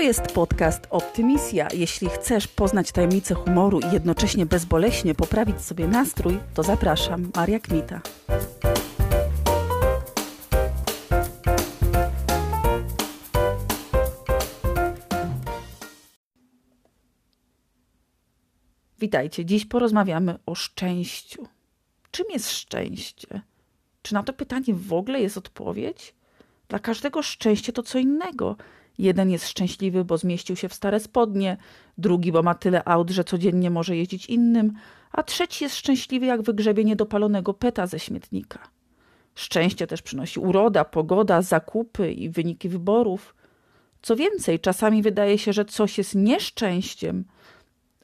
To jest podcast Optymisja. Jeśli chcesz poznać tajemnice humoru i jednocześnie bezboleśnie poprawić sobie nastrój, to zapraszam, Maria Kmita. Witajcie. Dziś porozmawiamy o szczęściu. Czym jest szczęście? Czy na to pytanie w ogóle jest odpowiedź? Dla każdego szczęście to co innego. Jeden jest szczęśliwy, bo zmieścił się w stare spodnie, drugi, bo ma tyle aut, że codziennie może jeździć innym, a trzeci jest szczęśliwy jak wygrzebienie dopalonego peta ze śmietnika. Szczęście też przynosi uroda, pogoda, zakupy i wyniki wyborów. Co więcej, czasami wydaje się, że coś jest nieszczęściem,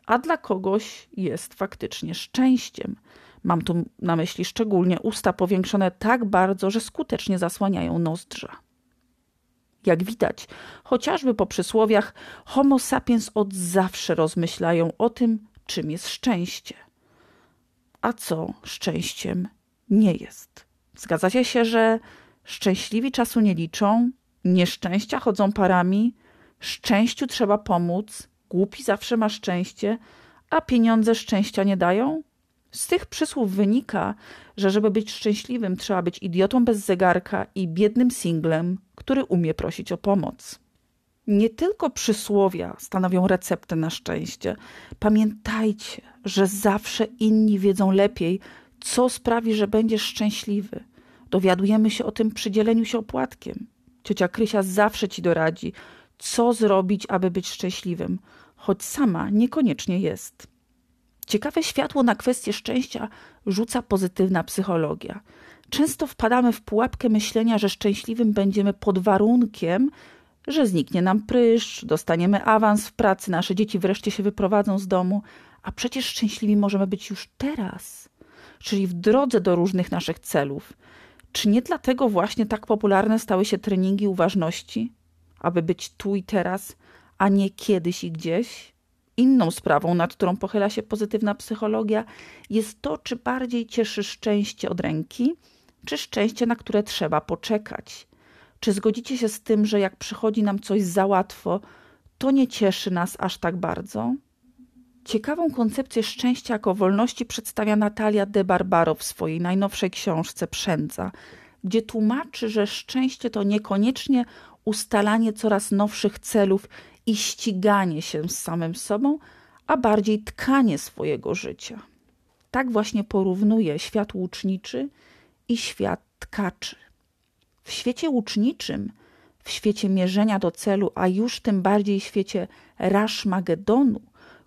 a dla kogoś jest faktycznie szczęściem. Mam tu na myśli szczególnie usta powiększone tak bardzo, że skutecznie zasłaniają nozdrza. Jak widać, chociażby po przysłowiach, Homo sapiens od zawsze rozmyślają o tym, czym jest szczęście, a co szczęściem nie jest. Zgadzacie się, że szczęśliwi czasu nie liczą, nieszczęścia chodzą parami, szczęściu trzeba pomóc, głupi zawsze ma szczęście, a pieniądze szczęścia nie dają? Z tych przysłów wynika, że żeby być szczęśliwym, trzeba być idiotą bez zegarka i biednym singlem, który umie prosić o pomoc. Nie tylko przysłowia stanowią receptę na szczęście. Pamiętajcie, że zawsze inni wiedzą lepiej, co sprawi, że będziesz szczęśliwy. Dowiadujemy się o tym przy dzieleniu się opłatkiem. Ciocia Krysia zawsze ci doradzi, co zrobić, aby być szczęśliwym, choć sama niekoniecznie jest. Ciekawe światło na kwestię szczęścia rzuca pozytywna psychologia. Często wpadamy w pułapkę myślenia, że szczęśliwym będziemy pod warunkiem, że zniknie nam pryszcz, dostaniemy awans w pracy, nasze dzieci wreszcie się wyprowadzą z domu, a przecież szczęśliwi możemy być już teraz, czyli w drodze do różnych naszych celów. Czy nie dlatego właśnie tak popularne stały się treningi uważności, aby być tu i teraz, a nie kiedyś i gdzieś? Inną sprawą, nad którą pochyla się pozytywna psychologia, jest to, czy bardziej cieszy szczęście od ręki, czy szczęście, na które trzeba poczekać. Czy zgodzicie się z tym, że jak przychodzi nam coś za łatwo, to nie cieszy nas aż tak bardzo? Ciekawą koncepcję szczęścia jako wolności przedstawia Natalia de Barbaro w swojej najnowszej książce Przędza, gdzie tłumaczy, że szczęście to niekoniecznie ustalanie coraz nowszych celów i ściganie się z samym sobą, a bardziej tkanie swojego życia. Tak właśnie porównuje świat łuczniczy i świat tkaczy. W świecie łuczniczym, w świecie mierzenia do celu, a już tym bardziej w świecie Rashmagedonu,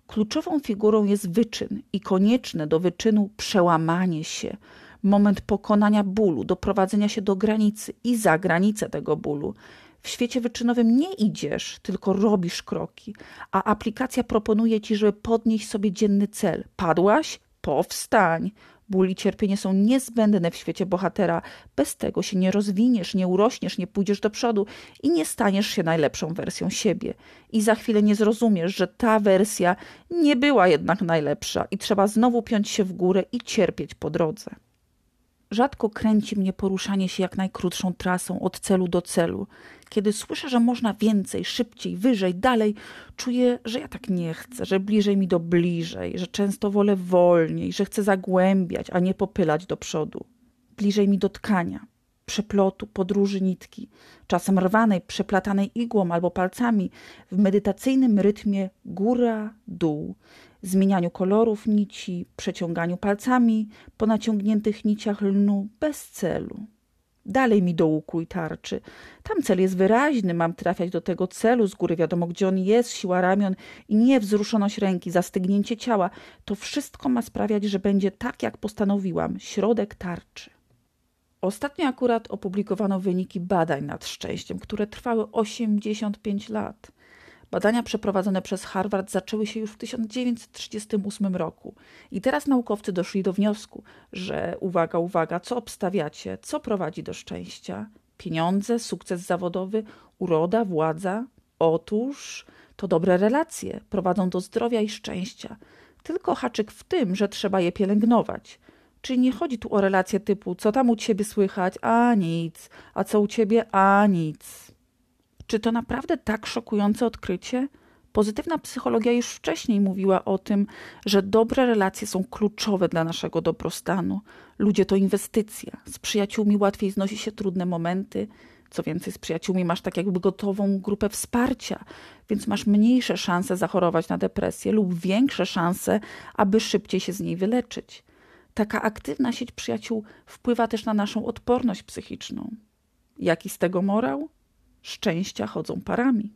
kluczową figurą jest wyczyn i konieczne do wyczynu przełamanie się, moment pokonania bólu, doprowadzenia się do granicy i za granicę tego bólu, w świecie wyczynowym nie idziesz, tylko robisz kroki, a aplikacja proponuje ci, żeby podnieść sobie dzienny cel. Padłaś? Powstań. Ból i cierpienie są niezbędne w świecie bohatera. Bez tego się nie rozwiniesz, nie urośniesz, nie pójdziesz do przodu i nie staniesz się najlepszą wersją siebie. I za chwilę nie zrozumiesz, że ta wersja nie była jednak najlepsza i trzeba znowu piąć się w górę i cierpieć po drodze. Rzadko kręci mnie poruszanie się jak najkrótszą trasą od celu do celu. Kiedy słyszę, że można więcej, szybciej, wyżej, dalej, czuję, że ja tak nie chcę, że bliżej mi do bliżej, że często wolę wolniej, że chcę zagłębiać, a nie popylać do przodu. Bliżej mi do tkania, przeplotu, podróży nitki, czasem rwanej, przeplatanej igłą albo palcami, w medytacyjnym rytmie góra-dół, zmienianiu kolorów nici, przeciąganiu palcami po naciągniętych niciach lnu bez celu. Dalej mi do łuku i tarczy. Tam cel jest wyraźny, mam trafiać do tego celu, z góry wiadomo gdzie on jest, siła ramion i nie wzruszoność ręki, zastygnięcie ciała. To wszystko ma sprawiać, że będzie tak, jak postanowiłam, środek tarczy. Ostatnio akurat opublikowano wyniki badań nad szczęściem, które trwały 85 lat. Badania przeprowadzone przez Harvard zaczęły się już w 1938 roku. I teraz naukowcy doszli do wniosku, że uwaga, uwaga, co obstawiacie, co prowadzi do szczęścia? Pieniądze, sukces zawodowy, uroda, władza? Otóż to dobre relacje prowadzą do zdrowia i szczęścia. Tylko haczyk w tym, że trzeba je pielęgnować. Czyli nie chodzi tu o relacje typu, co tam u ciebie słychać, a nic, a co u ciebie, a nic Czy to naprawdę tak szokujące odkrycie? Pozytywna psychologia już wcześniej mówiła o tym, że dobre relacje są kluczowe dla naszego dobrostanu. Ludzie to inwestycja. Z przyjaciółmi łatwiej znosi się trudne momenty. Co więcej, z przyjaciółmi masz tak jakby gotową grupę wsparcia, więc masz mniejsze szanse zachorować na depresję lub większe szanse, aby szybciej się z niej wyleczyć. Taka aktywna sieć przyjaciół wpływa też na naszą odporność psychiczną. Jaki z tego morał? Szczęścia chodzą parami.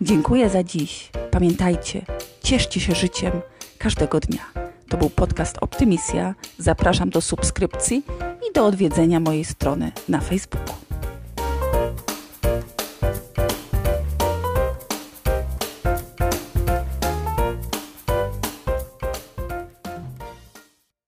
Dziękuję za dziś. Pamiętajcie, cieszcie się życiem każdego dnia. To był podcast Optymisja. Zapraszam do subskrypcji i do odwiedzenia mojej strony na Facebooku.